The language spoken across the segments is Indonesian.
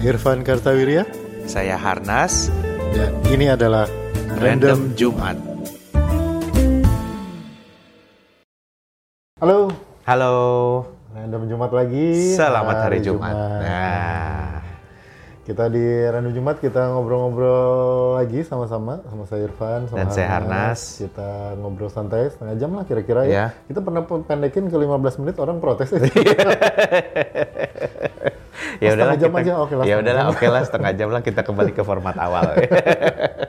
Irfan Kartawirya Saya Harnas, dan ini adalah Random Jumat. Halo, Halo, Random Jumat lagi. selamat hari Jumat. Nah, Kita di Random Jumat kita ngobrol-ngobrol lagi sama-sama sama saya Irfan sama Dan saya Harnas. Kita ngobrol santai setengah jam lah kira-kira ya. Ya. Kita pernah pendekin ke 15 menit orang protes. ya udahlah jam kita, aja, oke lah, ya udahlah oke lah setengah jam lah kita kembali ke format awal.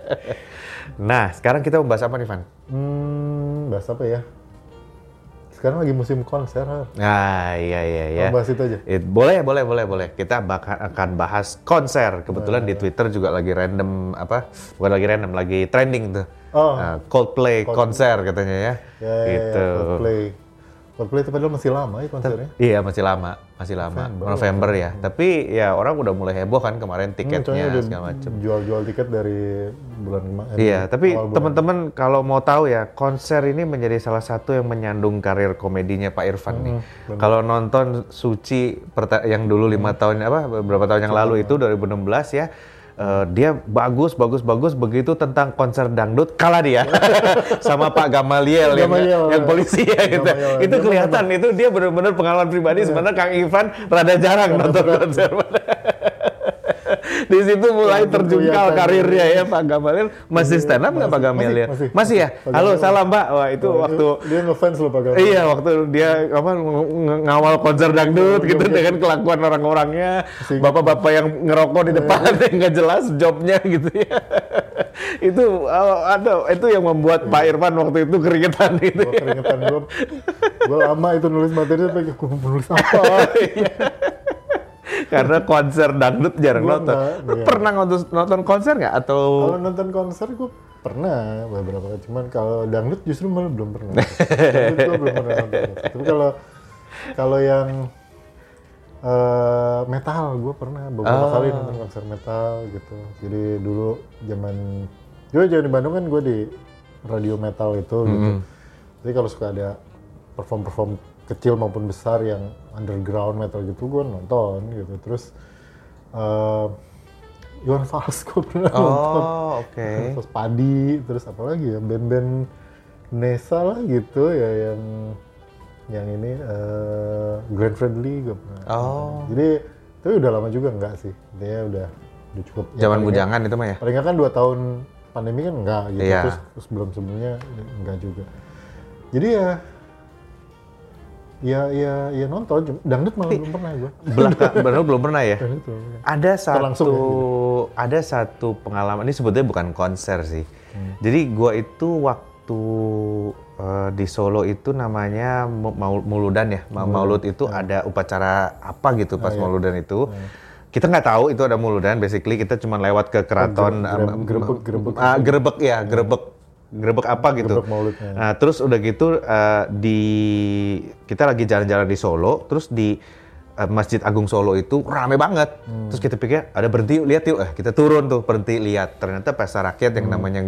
nah, sekarang kita membahas apa nih, Van? hmm, bahas apa ya? Sekarang lagi musim konser. Nah, iya iya ya. Mau bahas itu aja. It- boleh, boleh, boleh, boleh. Kita bakal akan bahas konser. Kebetulan di Twitter juga lagi random apa? Bukan lagi random, lagi trending tuh. Oh. Nah, Coldplay konser katanya ya. Ya, ya, ya, gitu. Coldplay. Coldplay itu padahal masih lama ya konsernya. Iya masih lama, masih lama. November, ya. Tapi ya orang udah mulai heboh kan kemarin Hmm, tiketnya udah segala macem. jual-jual tiket dari bulan kemarin. Iya, tapi teman-teman kalau mau tahu ya, konser ini menjadi salah satu yang menyandung karir komedinya Pak Irfan nih. Hmm, Kalau nonton Suci yang dulu Hmm. lima tahun apa beberapa tahun yang lalu itu 2016 ya, eh, dia bagus, bagus, bagus. Begitu tentang konser dangdut kalah dia sama Pak Gamaliel, yang, Gamaliel, yang polisi ya gitu. Gamaliel. Itu kelihatan itu dia benar-benar pengalaman Iya. pribadi. Sebenarnya Kang Ivan rada jarang nonton konser. Di situ mulai Kelihatan. terjungkal karirnya ya Pak Gamaliel. Masih stand up nggak Pak Gamaliel? masih, Masih ya? Pak Halo, salam Mbak. Wah, itu Oh, waktu dia ngefans loh Pak Gamal. Iya, waktu dia apa ng- ng- ngawal konser dangdut gitu dengan kelakuan orang-orangnya, bapak-bapak yang ngerokok di depan yang nggak jelas jobnya gitu ya. itu oh, ada itu yang membuat Pak Irfan waktu itu keringetan gitu. Gua keringetan gue. Gue lama itu nulis materi sampai gue nulis apa. Karena konser dangdut jarang Gua nonton. Lu iya. pernah nonton, nonton konser nggak atau Kalau nonton konser gue pernah beberapa kali. Cuman kalau dangdut justru malah belum pernah. dangdut gue belum pernah nonton. Tapi kalau kalau yang eh, metal gue pernah beberapa Oh. kali nonton konser metal gitu. Jadi dulu zaman juga zaman di Bandung kan gue di radio metal itu gitu. Jadi kalau suka ada perform-perform kecil maupun besar yang underground metal gitu gue nonton gitu. Terus eh Iwan Fals gue pernah nonton. Oh, oke. Terus Padi, terus apa lagi ya band-band Nesa lah gitu ya yang yang ini eh Glenn Fredly gue pernah. Oh. Jadi tapi udah lama juga enggak sih. Dia udah udah cukup. ya Zaman paling bujangan itu mah ya. Paling kan dua tahun pandemi kan enggak gitu. Iya. Terus, terus belum sebelumnya enggak juga. Jadi ya ya ya ya nonton dangdut malah belum pernah gue. Belakang, benar belum pernah ya. Ada Langsung satu ya, ada satu pengalaman ini sebetulnya bukan konser sih. Jadi gua itu waktu eh, di Solo itu namanya Maul- Mauludan ya. Ma- Maulud itu ada upacara apa gitu pas Mauludan itu. Kita nggak tahu itu ada Mauludan. Basically kita cuma lewat ke keraton gerebek- gerebek. ah, gerebek ya, gerebek gerebek apa gitu. Gerebek Mauludnya. Nah, terus udah gitu eh, di kita lagi jalan-jalan di Solo, terus di eh, Masjid Agung Solo itu rame banget. Hmm. Terus kita pikir ada berhenti yuk, lihat yuk. Eh, kita turun tuh berhenti lihat. Ternyata pesta rakyat Hmm. yang namanya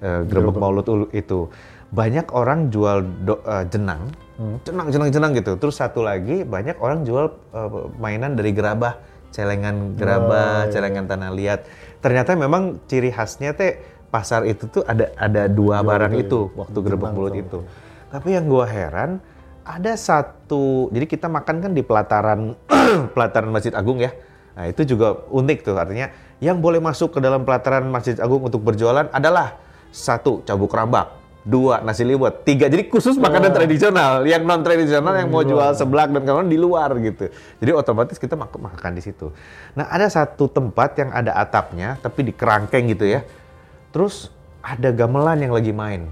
eh, gerebek Maulud ul- itu banyak orang jual do- eh, jenang, Hmm. jenang, jenang, jenang gitu. Terus satu lagi banyak orang jual eh, mainan dari gerabah, celengan gerabah, Oh, iya. celengan tanah liat. Ternyata memang ciri khasnya teh pasar itu tuh ada ada dua barang itu waktu gerebek mulut itu. Tapi yang gua heran ada satu jadi kita makan kan di pelataran pelataran Masjid Agung ya. Nah, itu juga unik tuh artinya yang boleh masuk ke dalam pelataran Masjid Agung untuk berjualan adalah satu cabuk rambak, dua nasi liwet, tiga jadi khusus makanan tradisional. Yang non tradisional yang mau jual seblak dan kawan di luar gitu. Jadi otomatis kita mak- makan di situ. Nah, ada satu tempat yang ada atapnya tapi di kerangkeng gitu ya. Terus ada gamelan yang lagi main.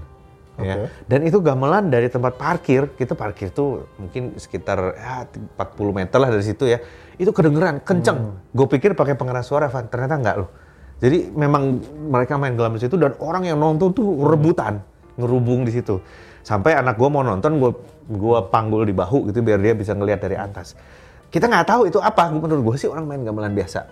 Ya. Dan itu gamelan dari tempat parkir, kita parkir tuh mungkin sekitar ya, 40 meter lah dari situ ya. Itu kedengeran kenceng. Gue pikir pakai pengeras suara, Van. Ternyata enggak loh. Jadi memang mereka main gamelan di situ dan orang yang nonton tuh rebutan, ngerubung di situ. Sampai anak gue mau nonton, gue gua panggul di bahu gitu biar dia bisa ngelihat dari atas. Kita nggak tahu itu apa. Menurut gue sih orang main gamelan biasa.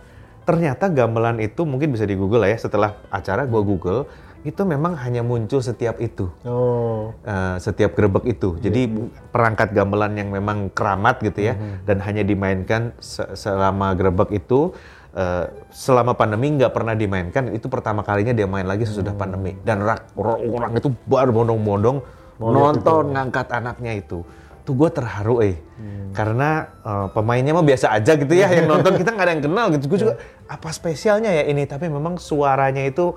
Ternyata gamelan itu mungkin bisa di Google lah ya. Setelah acara gue Google, itu memang hanya muncul setiap itu. Oh, Eh, setiap gerbek itu. Jadi perangkat gamelan yang memang keramat gitu ya, dan hanya dimainkan se- selama gerbek itu eh, selama pandemi nggak pernah dimainkan itu pertama kalinya dia main lagi sesudah Hmm. pandemi dan rak- orang itu berbondong-bondong nonton ngangkat anaknya itu tuh gue terharu eh Hmm. karena eh, pemainnya mah biasa aja gitu ya yang nonton kita nggak ada yang kenal gitu gue juga Iya. apa spesialnya ya ini tapi memang suaranya itu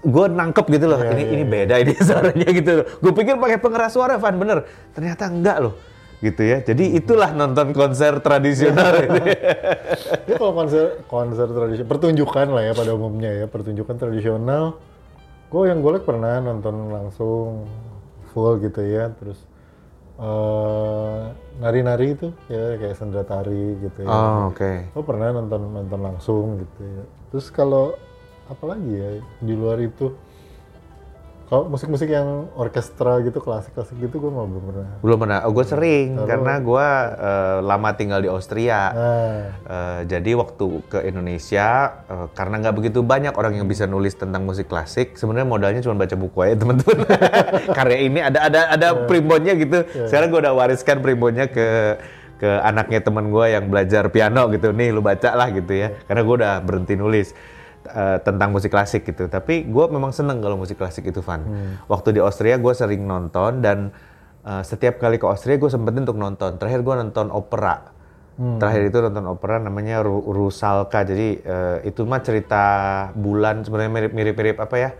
gue nangkep gitu loh Iya, ini iya, ini iya. beda ini suaranya gitu loh gue pikir pakai pengeras suara Van bener ternyata enggak loh gitu ya jadi itulah nonton konser tradisional ini. Ya kalau konser konser tradisional pertunjukan lah ya pada umumnya ya pertunjukan tradisional. Gue yang golek pernah nonton langsung full gitu ya terus eh, nari-nari itu ya kayak sendera tari gitu ya. oh oke Gue pernah nonton nonton langsung gitu ya. Terus kalau apa lagi ya di luar itu kalau musik-musik yang orkestra gitu klasik-klasik gitu gue mau belum pernah. belum pernah. Oh, gue sering Lalu- karena gue eh, lama tinggal di Austria. Eh, jadi waktu ke Indonesia eh, karena nggak begitu banyak orang yang bisa nulis tentang musik klasik sebenarnya modalnya cuma baca buku aja teman-teman. Karya ini ada ada ada primbonnya gitu. Sekarang gue udah wariskan primbonnya ke ke anaknya teman gue yang belajar piano gitu. Nih lu baca lah gitu ya. Karena gue udah berhenti nulis eh, tentang musik klasik gitu tapi gue memang seneng kalau musik klasik itu fun waktu di Austria gue sering nonton dan eh, setiap kali ke Austria gue sempetin untuk nonton terakhir gue nonton opera Terakhir itu nonton opera namanya Ru- Rusalka. Jadi eh, itu mah cerita bulan sebenarnya mirip- mirip-mirip apa ya?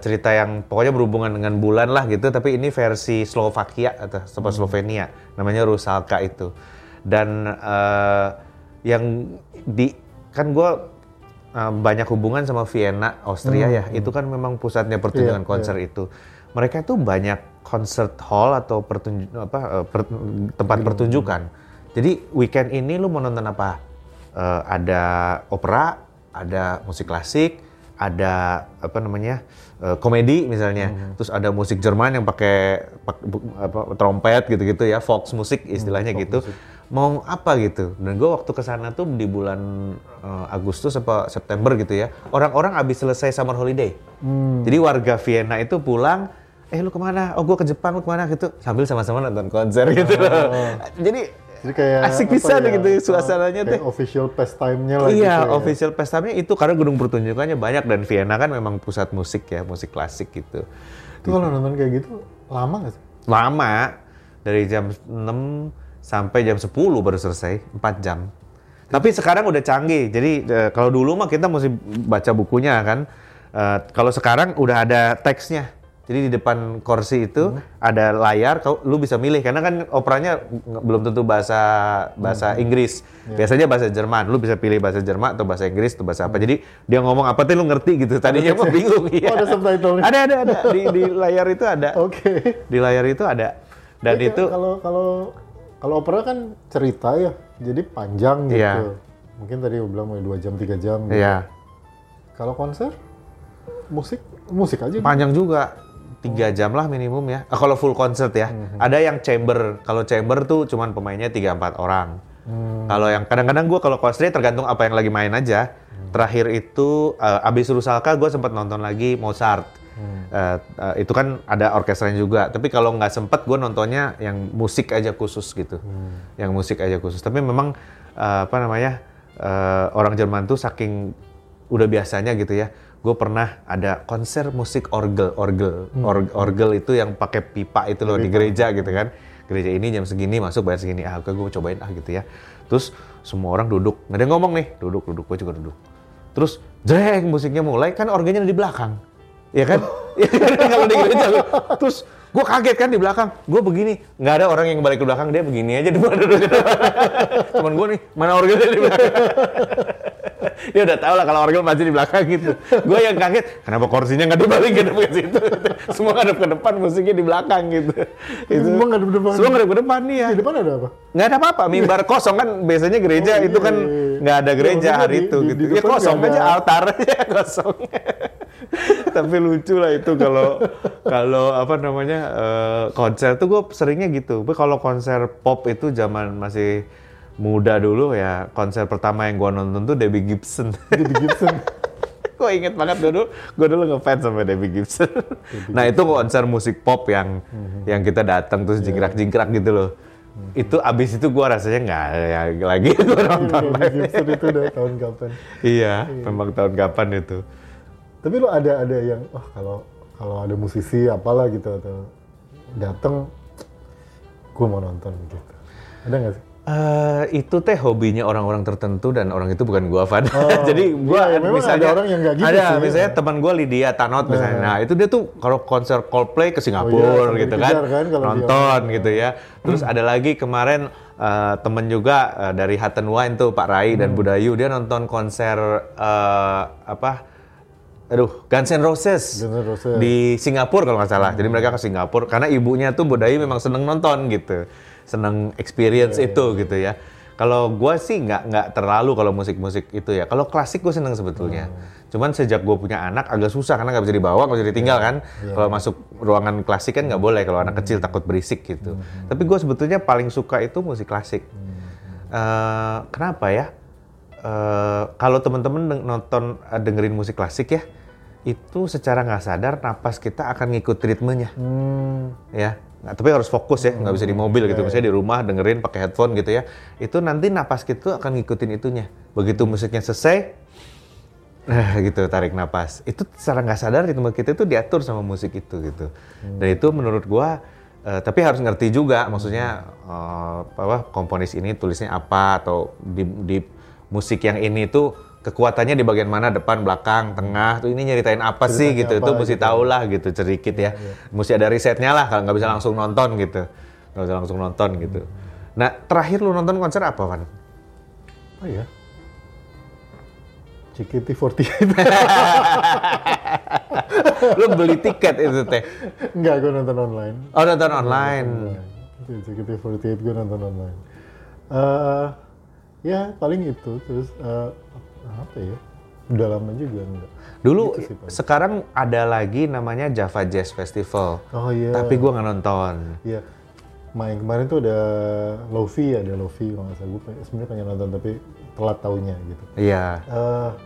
Cerita yang pokoknya berhubungan dengan bulan lah gitu, tapi ini versi Slovakia atau atau Slovenia. Namanya Rusalka itu. Dan eh, yang di kan gue banyak hubungan sama Vienna, Austria ya. Itu kan memang pusatnya pertunjukan Iya, konser itu. Mereka tuh banyak concert hall atau pertunju apa eh, per- tempat pertunjukan. Jadi weekend ini lu mau nonton apa? Eh, ada opera, ada musik klasik, ada apa namanya eh, komedi misalnya, terus ada musik Jerman yang pakai apa, trompet gitu-gitu ya, Fox musik istilahnya gitu. Mau apa gitu? Dan gue waktu ke sana tuh di bulan eh, Agustus apa September gitu ya, orang-orang abis selesai summer holiday. Jadi warga Vienna itu pulang, eh lu ke mana? Oh gue ke Jepang, lu ke mana gitu? Sambil sama-sama nonton konser gitu. Jadi jadi kayak Asik bisa ya, gitu eh, suasananya tuh. official pastime-nya lah iya, gitu ya. official pestanya itu karena gedung pertunjukannya banyak dan Vienna kan memang pusat musik ya, musik klasik gitu. Itu kalau nonton kayak gitu lama nggak sih? Lama dari jam 6 sampai jam 10 baru selesai, 4 jam. Tapi sekarang udah canggih. Jadi eh, kalau dulu mah kita mesti baca bukunya kan. Eh, kalau sekarang udah ada teksnya. Jadi di depan kursi itu ada layar, kau lu bisa milih karena kan operanya belum tentu bahasa bahasa Inggris. Biasanya bahasa Jerman. Lu bisa pilih bahasa Jerman atau bahasa Inggris atau bahasa apa. Jadi dia ngomong apa tuh lu ngerti gitu. Tadinya mah bingung. iya. Oh, ada. Ada ada ada di, di layar itu ada. Oke. Di layar itu ada. Dan Iya, itu kalau kalau kalau opera kan cerita ya, jadi panjang gitu. Iya. Mungkin tadi gue bilang mau dua jam tiga jam. Gitu. Iya, Kalau konser musik musik aja. gitu. panjang juga. Tiga jam lah minimum ya. Ah, kalau full concert ya. Ada yang chamber. Kalau chamber tuh cuman pemainnya 3-4 orang. Kalau yang kadang-kadang gue kalau konser tergantung apa yang lagi main aja. Terakhir itu eh, abis Rusalka gue sempat nonton lagi Mozart. Eh, eh, itu kan ada orkestranya juga. Tapi kalau nggak sempet gue nontonnya yang musik aja khusus gitu. Yang musik aja khusus. Tapi memang eh, apa namanya eh, orang Jerman tuh saking udah biasanya gitu ya. Gue pernah ada konser musik orgel, orgel, Or- orgel itu yang pakai pipa itu loh di gereja gitu kan. Gereja ini jam segini masuk bayar segini. Ah, gue cobain ah gitu ya. Terus semua orang duduk, nggak ada yang ngomong nih, duduk, duduk, gue juga duduk. Terus jreng musiknya mulai kan organnya ada di belakang, ya kan? Iya kan? Kalau di gereja, terus gue kaget kan di belakang, gue begini, nggak ada orang yang balik ke belakang dia begini aja duduk. Temen gue nih, mana organnya di belakang? dia udah tahu lah kalau orgel pasti di belakang gitu. Gue yang kaget, kenapa kursinya nggak dibalik ke depan situ? Semua ngadep ke depan, musiknya di belakang gitu. Itu. Semua ngadep ke depan? Semua ngadep ke depan nih ya. Di depan ada apa? Nggak ada apa-apa, mimbar kosong kan biasanya gereja Oh, itu iya, kan iya, iya. nggak ada gereja hari di- itu di- gitu. di ya kosong aja altar aja kosong. Tapi lucu lah itu kalau kalau apa namanya eh, konser tuh gue seringnya gitu. Tapi kalau konser pop itu zaman masih muda dulu ya konser pertama yang gue nonton tuh Debbie Gibson. Jadi Gibson. gue inget banget dulu, gue dulu ngefans sama Debbie Gibson. nah itu konser musik pop yang Mhm. yang kita datang terus Iya. jingkrak-jingkrak gitu loh. Itu abis itu gua rasanya nggak ya, lagi gua nonton Kayak live. Gibson itu udah tahun kapan. iya, memang tahun kapan itu. Tapi lu ada ada yang oh kalau kalau ada musisi apalah gitu atau dateng gue mau nonton gitu. Ada nggak sih? Eh, itu teh hobinya orang-orang tertentu dan orang itu bukan gua Van. Jadi gua iya, memang misalnya ada orang yang nggak gitu ada, sih, ya. misalnya teman gua Lydia Tanot misalnya. Nah, itu dia tuh kalau konser Coldplay ke Singapura sampai gitu kan, kan kalau dia nonton gitu ya. Terus ada lagi kemarin eh, temen juga eh, dari Hutton Wine tuh Pak Rai dan Hmm. Budayu dia nonton konser eh, apa? Aduh, Guns N' Roses, Guns N' Roses. di Singapura kalau nggak salah. Jadi mereka ke Singapura karena ibunya tuh Budayu memang seneng nonton gitu, seneng experience Iya, itu gitu ya. Kalau gue sih nggak nggak terlalu kalau musik-musik itu ya. Kalau klasik gue seneng sebetulnya. Hmm. Cuman sejak gue punya anak agak susah karena nggak bisa dibawa, nggak bisa ditinggal kan. Iya. Kalau masuk ruangan klasik kan nggak boleh kalau anak kecil takut berisik gitu. Tapi gue sebetulnya paling suka itu musik klasik. Eh, kenapa ya? Eh, kalau teman-teman nonton eh, dengerin musik klasik ya, itu secara nggak sadar napas kita akan ngikut ritmenya Hmm, ya. Nah, tapi harus fokus ya, nggak bisa di mobil gitu. Misalnya di rumah dengerin pakai headphone gitu ya. Itu nanti napas kita akan ngikutin itunya. Begitu musiknya selesai, nah gitu tarik napas. Itu secara nggak sadar ritme kita itu diatur sama musik itu gitu. Dan itu menurut gua, eh, tapi harus ngerti juga, maksudnya eh, apa komponis ini tulisnya apa atau di, di musik yang ini tuh kekuatannya di bagian mana depan belakang tengah tuh ini nyeritain apa sih Ceritanya gitu apa itu mesti gitu. tahu lah gitu sedikit ya mesti ada risetnya lah kalau nggak bisa langsung nonton gitu nggak bisa langsung nonton gitu nah terakhir lu nonton konser apa kan oh ya. CKT48. lu beli tiket itu teh Enggak, gue nonton online. oh nonton online Online. CKT48 gue nonton online. Eh, ya paling itu terus eh, apa ya? Udah lama juga enggak. dulu Gitu sih, sekarang ada lagi namanya Java Jazz Festival Oh iya. tapi gua nggak nonton Iya. Main kemarin tuh ada Lofi, ada Lofi kalau nggak salah. Gue sebenarnya pengen nonton tapi telat taunya gitu. iya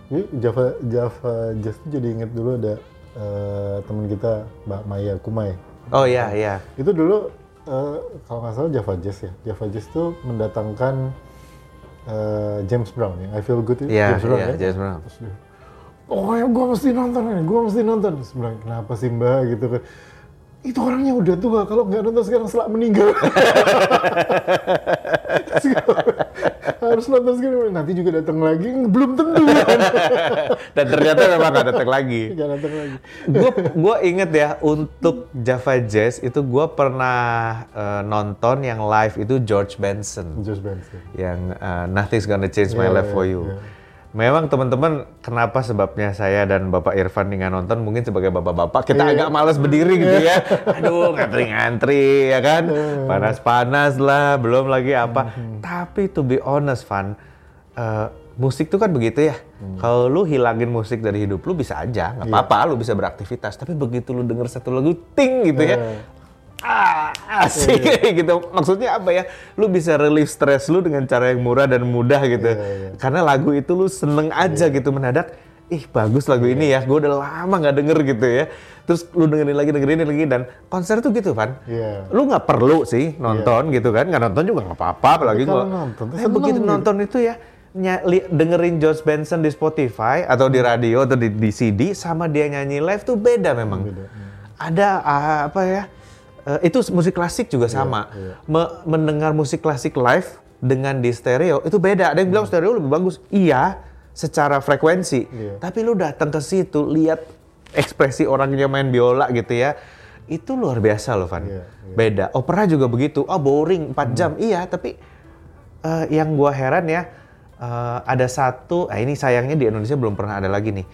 gue Java Java Jazz tuh jadi inget dulu ada eh, teman kita Mbak Maya Kumai. oh iya iya Itu dulu eh, kalau nggak salah Java Jazz ya. Java Jazz tuh mendatangkan eh, James Brown ya. I Feel Good itu Iya, James Brown iya, ya. James Brown. Terus dia, pokoknya gue mesti nonton ini, gue mesti nonton. Terus bilang, kenapa sih mbak gitu kan. Itu orangnya udah tua, kalau nggak nonton sekarang selak meninggal. Harus nonton sekarang, nanti juga datang lagi, belum tentu kan. dan ternyata memang nggak datang lagi Nggak datang lagi. gue gue inget ya untuk Java Jazz itu gue pernah eh, nonton yang live itu George Benson Josh Benson. yang eh, Nothing's Gonna Change My Iya, Life for iya, You. iya. Memang teman-teman kenapa sebabnya saya dan Bapak Irfan nih nggak nonton mungkin sebagai bapak-bapak kita Iya. agak males berdiri gitu ya. Aduh ngantri-ngantri ya kan. Iya. Panas-panas lah, belum lagi apa. Hmm. Tapi to be honest Van, eh, musik tuh kan begitu ya. Hmm. Kalau lu hilangin musik dari hidup lu bisa aja, nggak Iya. apa-apa, lu bisa beraktivitas. Tapi begitu lu denger satu lagu ting gitu ya, Iya. Ah asik gitu. Maksudnya apa ya? Lu bisa relief stres lu dengan cara yang murah dan mudah gitu. Iya, iya. karena lagu itu lu seneng aja gitu mendadak ih bagus lagu ini ya gue udah lama nggak denger gitu ya. Terus lu dengerin lagi dengerin lagi dan konser tuh gitu Van. Iya. lu nggak perlu sih nonton gitu kan nggak nonton juga nggak apa-apa apalagi gua nonton eh, begitu gitu. nonton itu ya nya- li- dengerin George Benson di Spotify atau di radio atau di, di CD sama dia nyanyi live tuh beda memang. Beda, ada ah, apa ya eh, itu musik klasik juga sama. iya. Me- mendengar musik klasik live dengan di stereo itu beda. Ada yang bilang stereo lebih bagus. Iya secara frekuensi. Iya. tapi lu datang ke situ lihat ekspresi orangnya main biola gitu ya itu luar biasa loh Van. Iya, iya. beda. Opera juga begitu. Oh boring 4 jam. Iya tapi eh, yang gua heran ya eh, ada satu ah ini sayangnya di Indonesia belum pernah ada lagi nih.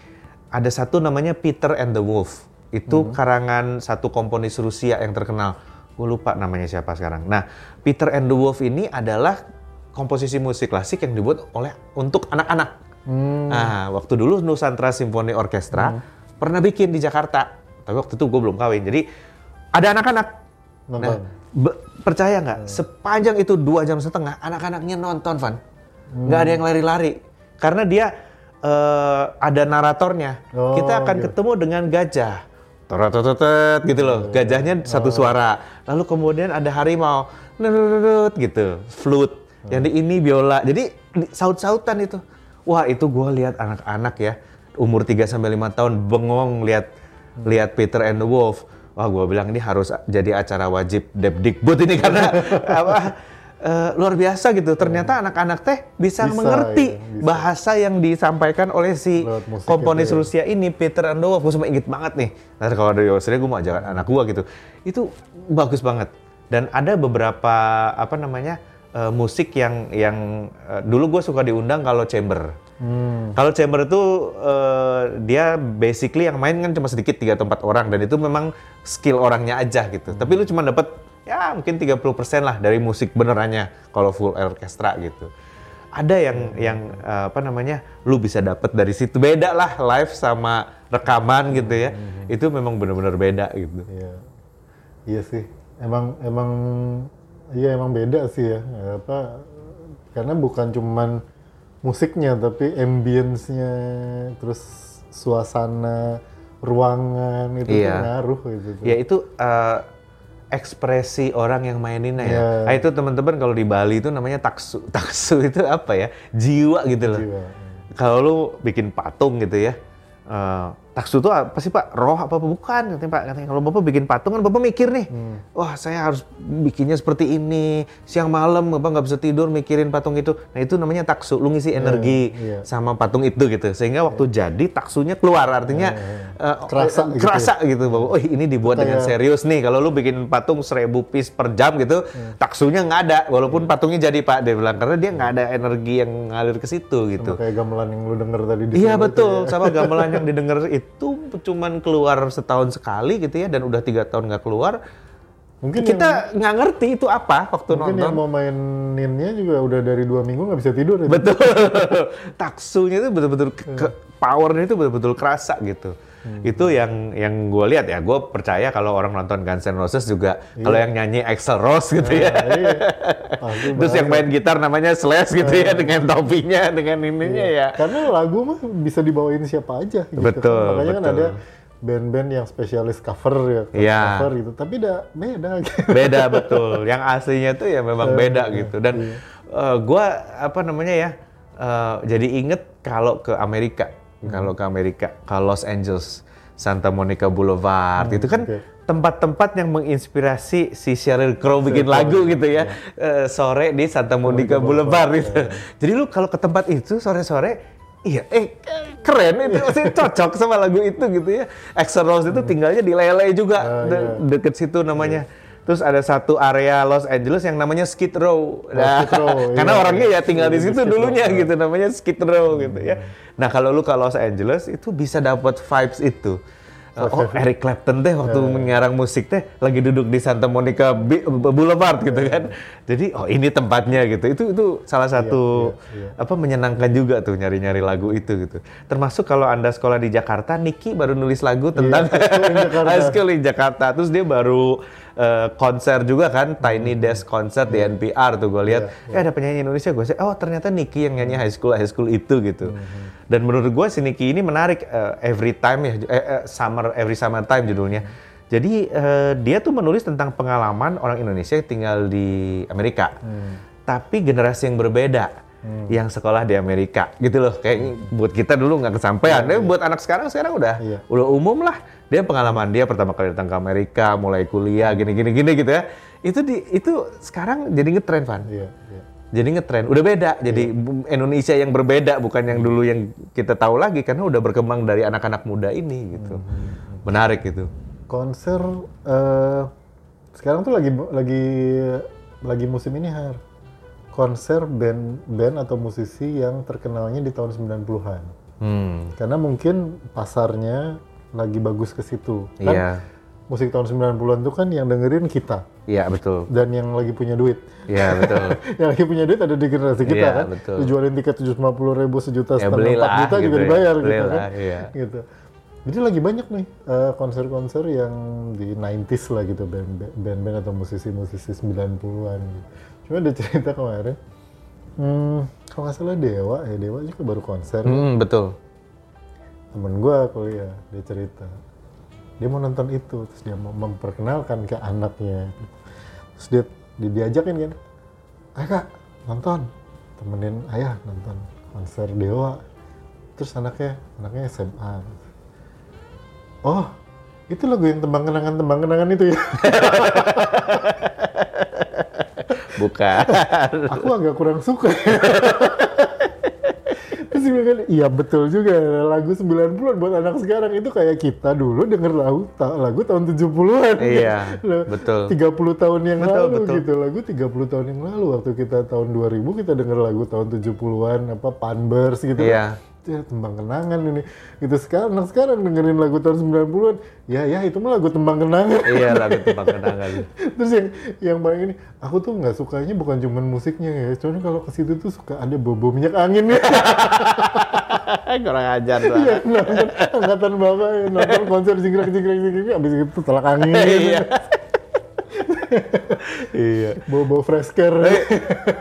Ada satu namanya Peter and the Wolf itu karangan satu komponis Rusia yang terkenal gue lupa namanya siapa sekarang nah Peter and the Wolf ini adalah komposisi musik klasik yang dibuat oleh untuk anak-anak Hmm. Nah, waktu dulu Nusantara Symphony Orchestra pernah bikin di Jakarta. Tapi waktu itu gue belum kawin. Jadi ada anak-anak. Nah, be- percaya nggak? Sepanjang itu dua jam setengah, anak-anaknya nonton, Van. Nggak ada yang lari-lari. Karena dia eh, ada naratornya. Oh, Kita akan gitu. ketemu dengan gajah, torotototet gitu loh. Gajahnya satu suara. Lalu kemudian ada harimau, nerut gitu, flute. Yang di ini biola. Jadi di- saut-sautan itu. Wah, itu gua lihat anak-anak ya umur 3 sampai 5 tahun bengong lihat lihat Peter and the Wolf. Wah, gua bilang ini harus jadi acara wajib Depdikbud ini karena apa? Eh, luar biasa gitu. Ternyata anak-anak teh bisa, Bisa, mengerti ya, bisa. bahasa yang disampaikan oleh si komponis itu ya. Rusia ini Peter and the Wolf. Gue sampai inget banget nih. Nah, kalau dari Australia gue mau ajak anak gue gitu. Itu bagus banget. Dan ada beberapa apa namanya eh, musik yang yang eh, dulu gue suka diundang kalau chamber. Hmm. Kalau chamber itu eh, dia basically yang main kan cuma sedikit tiga atau empat orang dan itu memang skill orangnya aja gitu. Tapi lu cuma dapat ya mungkin 30% lah dari musik benerannya kalau full orkestra gitu. Ada yang yang eh, apa namanya lu bisa dapat dari situ beda lah live sama rekaman gitu ya. Itu memang benar-benar beda gitu. Iya. Iya sih. Emang emang iya emang beda sih ya. Apa karena bukan cuman musiknya tapi ambience-nya terus suasana ruangan itu Iya. ngaruh gitu. Ya itu eh, ekspresi orang yang maininnya ya. Iya. Nah, itu teman-teman kalau di Bali itu namanya taksu. Taksu itu apa ya? Jiwa gitu loh. Jiwa. Kalau lu bikin patung gitu ya. eh, taksu itu apa sih Pak? Roh apa, apa bukan? Katanya Pak, katanya kalau Bapak bikin patung kan Bapak mikir nih. Hmm. Wah, saya harus bikinnya seperti ini. Siang malam Bapak nggak bisa tidur mikirin patung itu. Nah, itu namanya taksu. Lu ngisi energi iya. sama patung itu gitu. Sehingga waktu jadi taksunya keluar artinya eh, Kerasa gitu kerasa gitu bahwa oh ini dibuat dengan Kayak- serius nih kalau lu bikin patung seribu piece per jam gitu taksunya nggak ada walaupun patungnya jadi pak dia bilang karena dia nggak ada energi yang ngalir ke situ gitu Sama kayak gamelan yang lu denger tadi di Iya betul, ya. sama gamelan yang didengar itu cuman keluar setahun sekali gitu ya, dan udah tiga tahun nggak keluar. Mungkin kita nggak ngerti itu apa waktu Mungkin yang nonton. mau maininnya juga udah dari dua minggu nggak bisa tidur ya. Betul, taksunya itu betul-betul ke, ke- powernya itu betul-betul kerasa gitu. Itu yang yang gue lihat ya, gue percaya kalau orang nonton Guns N' Roses juga kalau yang nyanyi Axl Rose gitu ya. Iya. Pasti Terus yang main gitar namanya Slash gitu ya dengan topinya, dengan ininya ya. Karena lagu mah bisa dibawain siapa aja gitu. Betul, Makanya kan betul. ada band-band yang spesialis cover ya, Iya. cover gitu. Tapi udah beda gitu. beda betul yang aslinya tuh ya memang beda gitu dan eh, gua apa namanya ya eh, jadi inget kalau ke Amerika kalau ke Amerika ke Los Angeles Santa Monica Boulevard itu kan oke. tempat-tempat yang menginspirasi si Sheryl Crow bikin lagu gitu ya Eh, sore di Santa Monica Boulevard gitu jadi lu kalau ke tempat itu sore-sore Iya, eh keren itu, maksudnya cocok sama lagu itu gitu ya. Axl Rose itu tinggalnya di Lele juga, Ah, de- iya. deket situ namanya. Terus ada satu area Los Angeles yang namanya Skid Row. Nah, Skid Row, karena iya. orangnya ya tinggal di Iya, di situ Skid Row. dulunya gitu, namanya Skid Row gitu ya. Nah, kalau lu ke Los Angeles itu bisa dapat vibes itu. Oh, Eric Clapton teh waktu Iya. menyiarang musik teh lagi duduk di Santa Monica Boulevard gitu Iya. kan. Jadi oh ini tempatnya gitu. Itu itu salah satu iya, apa menyenangkan juga tuh nyari-nyari lagu itu gitu. Termasuk kalau Anda sekolah di Jakarta, Niki baru nulis lagu tentang High School in Jakarta. High School in Jakarta. Terus dia baru eh, konser juga kan, Tiny Desk Concert di NPR tuh gue lihat. Eh ada penyanyi Indonesia gue sih, oh ternyata Niki yang nyanyi High School High School itu gitu. Dan menurut gue si Niki ini menarik eh, every time ya, eh, eh, summer every summer time judulnya. Jadi eh, dia tuh menulis tentang pengalaman orang Indonesia yang tinggal di Amerika, tapi generasi yang berbeda. Yang sekolah di Amerika gitu loh, kayak buat kita dulu nggak kesampaian, tapi buat anak sekarang sekarang udah Iya. udah umum lah dia pengalaman dia pertama kali datang ke Amerika mulai kuliah gini gini gini gitu ya. Itu di itu sekarang jadi ngetren Van. Iya, iya. jadi ngetren. Udah beda. Jadi bu- Indonesia yang berbeda bukan yang dulu yang kita tahu lagi karena udah berkembang dari anak-anak muda ini gitu. Menarik gitu Konser eh, sekarang tuh lagi lagi lagi musim ini har. Konser band band atau musisi yang terkenalnya di tahun 90-an. hmm. Karena mungkin pasarnya lagi bagus ke situ. Kan iya musik tahun 90-an tuh kan yang dengerin kita iya betul dan yang lagi punya duit. iya betul yang lagi punya duit ada di generasi kita Iya, kan. betul. Lu jualin tiket 750 ribu sejuta Ya, setengah 4 juta juga gitu ya. dibayar gitu Belilah, kan. iya. Gitu. Jadi lagi banyak nih eh, konser-konser yang di 90s lah gitu band- band-band atau musisi-musisi 90-an gitu. Cuma ada cerita kemarin hmm, kalau nggak salah Dewa ya Dewa juga baru konser hmm, betul temen gua kuliah dia cerita. Dia mau nonton itu terus dia mau memperkenalkan ke anaknya. Terus dia di- diajakin kan ayo kak nonton. Temenin ayah nonton konser Dewa. Terus anaknya anaknya SMA oh itu lagu yang tembang kenangan tembang kenangan itu ya? Bukan. aku agak kurang suka. dia kan iya betul juga lagu 90-an buat anak sekarang itu kayak kita dulu denger lagu ta- lagu tahun 70-an Iya, Loh, betul. 30 tahun yang Betul, lalu betul. gitu lagu 30 tahun yang lalu waktu kita tahun 2000 kita denger lagu tahun 70-an apa Panbers gitu Iya. Ya tembang kenangan ini gitu sekarang anak sekarang dengerin lagu tahun 90-an ya ya itu mah lagu tembang kenangan iya lagu tembang kenangan. Terus yang yang paling ini, aku tuh nggak sukanya bukan cuman musiknya ya, cuman kalau ke situ tuh suka ada bobo minyak angin ya. Kurang ajar tuh. Iya, nonton angkatan bapak ya, nonton konser jingkrak jingkrak jingkrak, abis itu telak angin. Iya. Iya. Bobo fresker. Eh,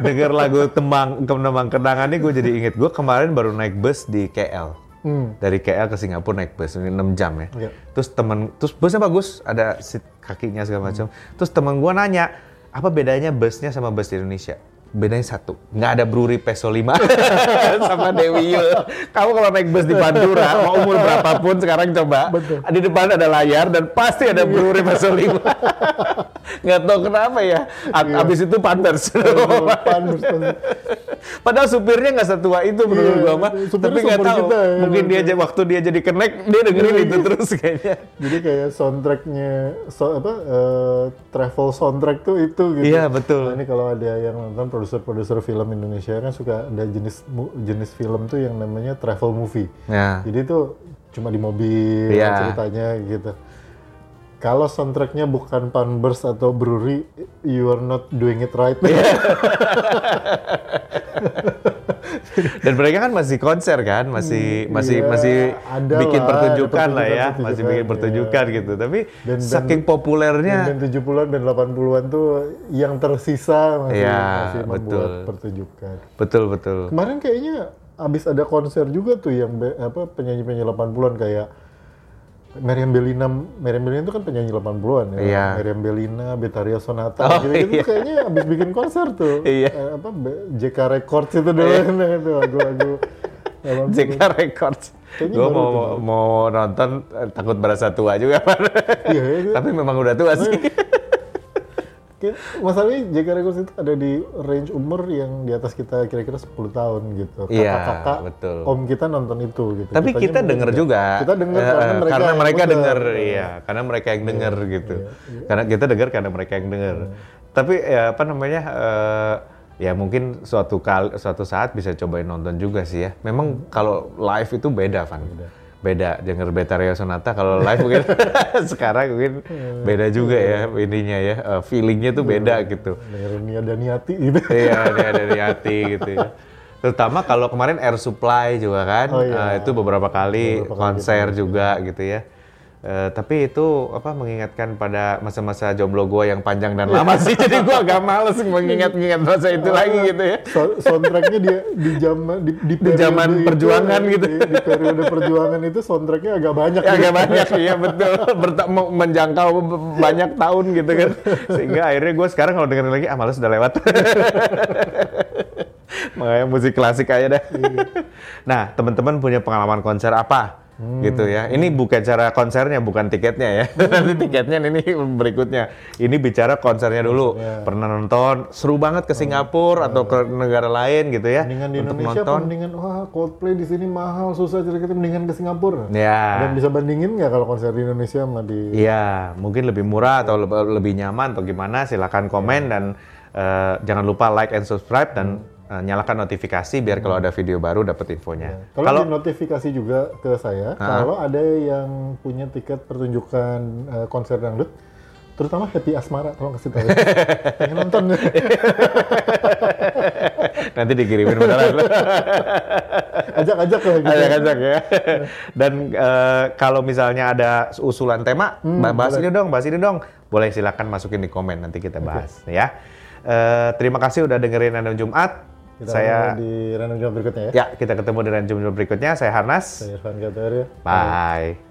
Dengar lagu tembang tembang kenangan ini gue jadi inget gue kemarin baru naik bus di KL. Hmm. Dari KL ke Singapura naik bus ini 6 jam ya. Iya. Terus temen terus busnya bagus, ada seat kakinya segala macam. Terus temen gue nanya, apa bedanya busnya sama bus di Indonesia? Bedanya satu, nggak ada brewery peso 5 sama Dewi Yul. Kamu kalau naik bus di Pantura, mau umur berapapun sekarang coba, Betul. di depan ada layar dan pasti ada brewery peso 5. nggak tahu kenapa ya, A- abis itu Panthers. Panbers. Padahal supirnya nggak setua itu menurut Iya, gua mah. Tapi nggak tahu. kita ya, Mungkin dia aja waktu dia jadi connect dia dengerin Iya, itu iya. terus kayaknya. Jadi kayak soundtracknya, so, apa eh, travel soundtrack tuh itu gitu. Iya, betul. Nah, ini kalau ada yang nonton produser-produser film Indonesia kan suka ada jenis jenis film tuh yang namanya travel movie. Ya. Jadi itu cuma di mobil Iya. ceritanya gitu. Kalau soundtracknya bukan Panbers atau Brewery, you are not doing it right. Iya. Dan mereka kan masih konser kan, masih masih iya, masih bikin lah, pertunjukan lah ya, pertunjukan-pertunjukan, masih bikin iya. pertunjukan gitu. Tapi Dan- dan- saking populernya Band 70-an dan 80-an tuh yang tersisa masih, Iya, masih membuat betul. pertunjukan. betul betul. Kemarin kayaknya abis ada konser juga tuh yang apa penyanyi-penyanyi 80-an kayak Meriam Bellina, Meriam Bellina itu kan penyanyi 80-an ya. Iya. Meriam Bellina, Betaria Sonata, Oh, gitu-gitu iya. kayaknya abis bikin konser tuh. Iya. Eh, apa JK Records itu dulu nah, itu lagu-lagu 80. JK Records. Gue mau tuh. mau nonton eh, takut berasa tua juga. Iya, iya. Tapi memang udah tua sih. Ki- Masalahnya JK Records itu ada di range umur yang di atas kita kira-kira 10 tahun gitu. Iya, Kakak-kakak, betul. om kita nonton itu gitu. Tapi Kitanya kita denger enggak. juga. Kita denger Eh, karena eh, mereka karena mereka muda. denger, iya. Karena mereka yang denger gitu. Karena kita denger karena mereka yang denger. Tapi ya apa namanya? eh, ya mungkin suatu kali, suatu saat bisa cobain nonton juga sih ya. Memang kalau live itu beda, Van. Beda. Denger Betaria Sonata kalau live mungkin sekarang mungkin beda juga ya ininya ya. eh, feelingnya tuh beda gitu. Dengerin Nia Daniati gitu. Iya, dia dari hati gitu ya. Terutama kalau kemarin Air Supply juga kan, Oh, iya. eh, itu beberapa kali Beberapa kali konser juga gitu ya. Eh, tapi itu apa mengingatkan pada masa-masa jomblo gue yang panjang dan lama sih, jadi gue agak males mengingat-ingat masa itu lagi gitu ya. So- soundtracknya dia di zaman di, di, periode zaman itu, perjuangan gitu. Di, di periode perjuangan itu soundtracknya agak banyak. Ya, gitu. agak banyak, iya betul. Berta- menjangkau banyak tahun gitu kan. Sehingga akhirnya gue sekarang kalau dengerin lagi, ah males udah lewat. Makanya musik klasik aja dah. nah, teman-teman punya pengalaman konser apa? Gitu ya. Ini bukan cara konsernya, bukan tiketnya ya. Nanti tiketnya ini berikutnya. Ini bicara konsernya dulu. Pernah nonton, seru banget ke Singapura atau ke negara lain gitu ya. Mendingan di untuk Indonesia nonton. mendingan wah Coldplay di sini mahal susah jadi kita mendingan ke Singapura. Ya. Dan bisa bandingin nggak kalau konser di Indonesia sama di Iya, mungkin lebih murah atau lebih, nyaman atau gimana? Silakan komen dan eh, jangan lupa like and subscribe dan eh, nyalakan notifikasi biar kalau ada video baru dapat infonya. Kalau Kalau di notifikasi juga ke saya, kalau ada yang punya tiket pertunjukan eh, konser dangdut, terutama Happy Asmara, tolong kasih tahu. ya. Pengen nonton. nanti dikirimin beneran. Ajak-ajak lah gitu. Ajak-ajak ya. Dan eh, kalau misalnya ada usulan tema, Hmm, bahas ini dong, bahas ini dong. Boleh silakan masukin di komen nanti kita bahas ya. Eh, terima kasih udah dengerin Random Jumat. Kita saya ketemu di random job berikutnya ya. ya kita ketemu di Random Jumat berikutnya. Saya Harnas. Saya Irfan Gataria. Bye.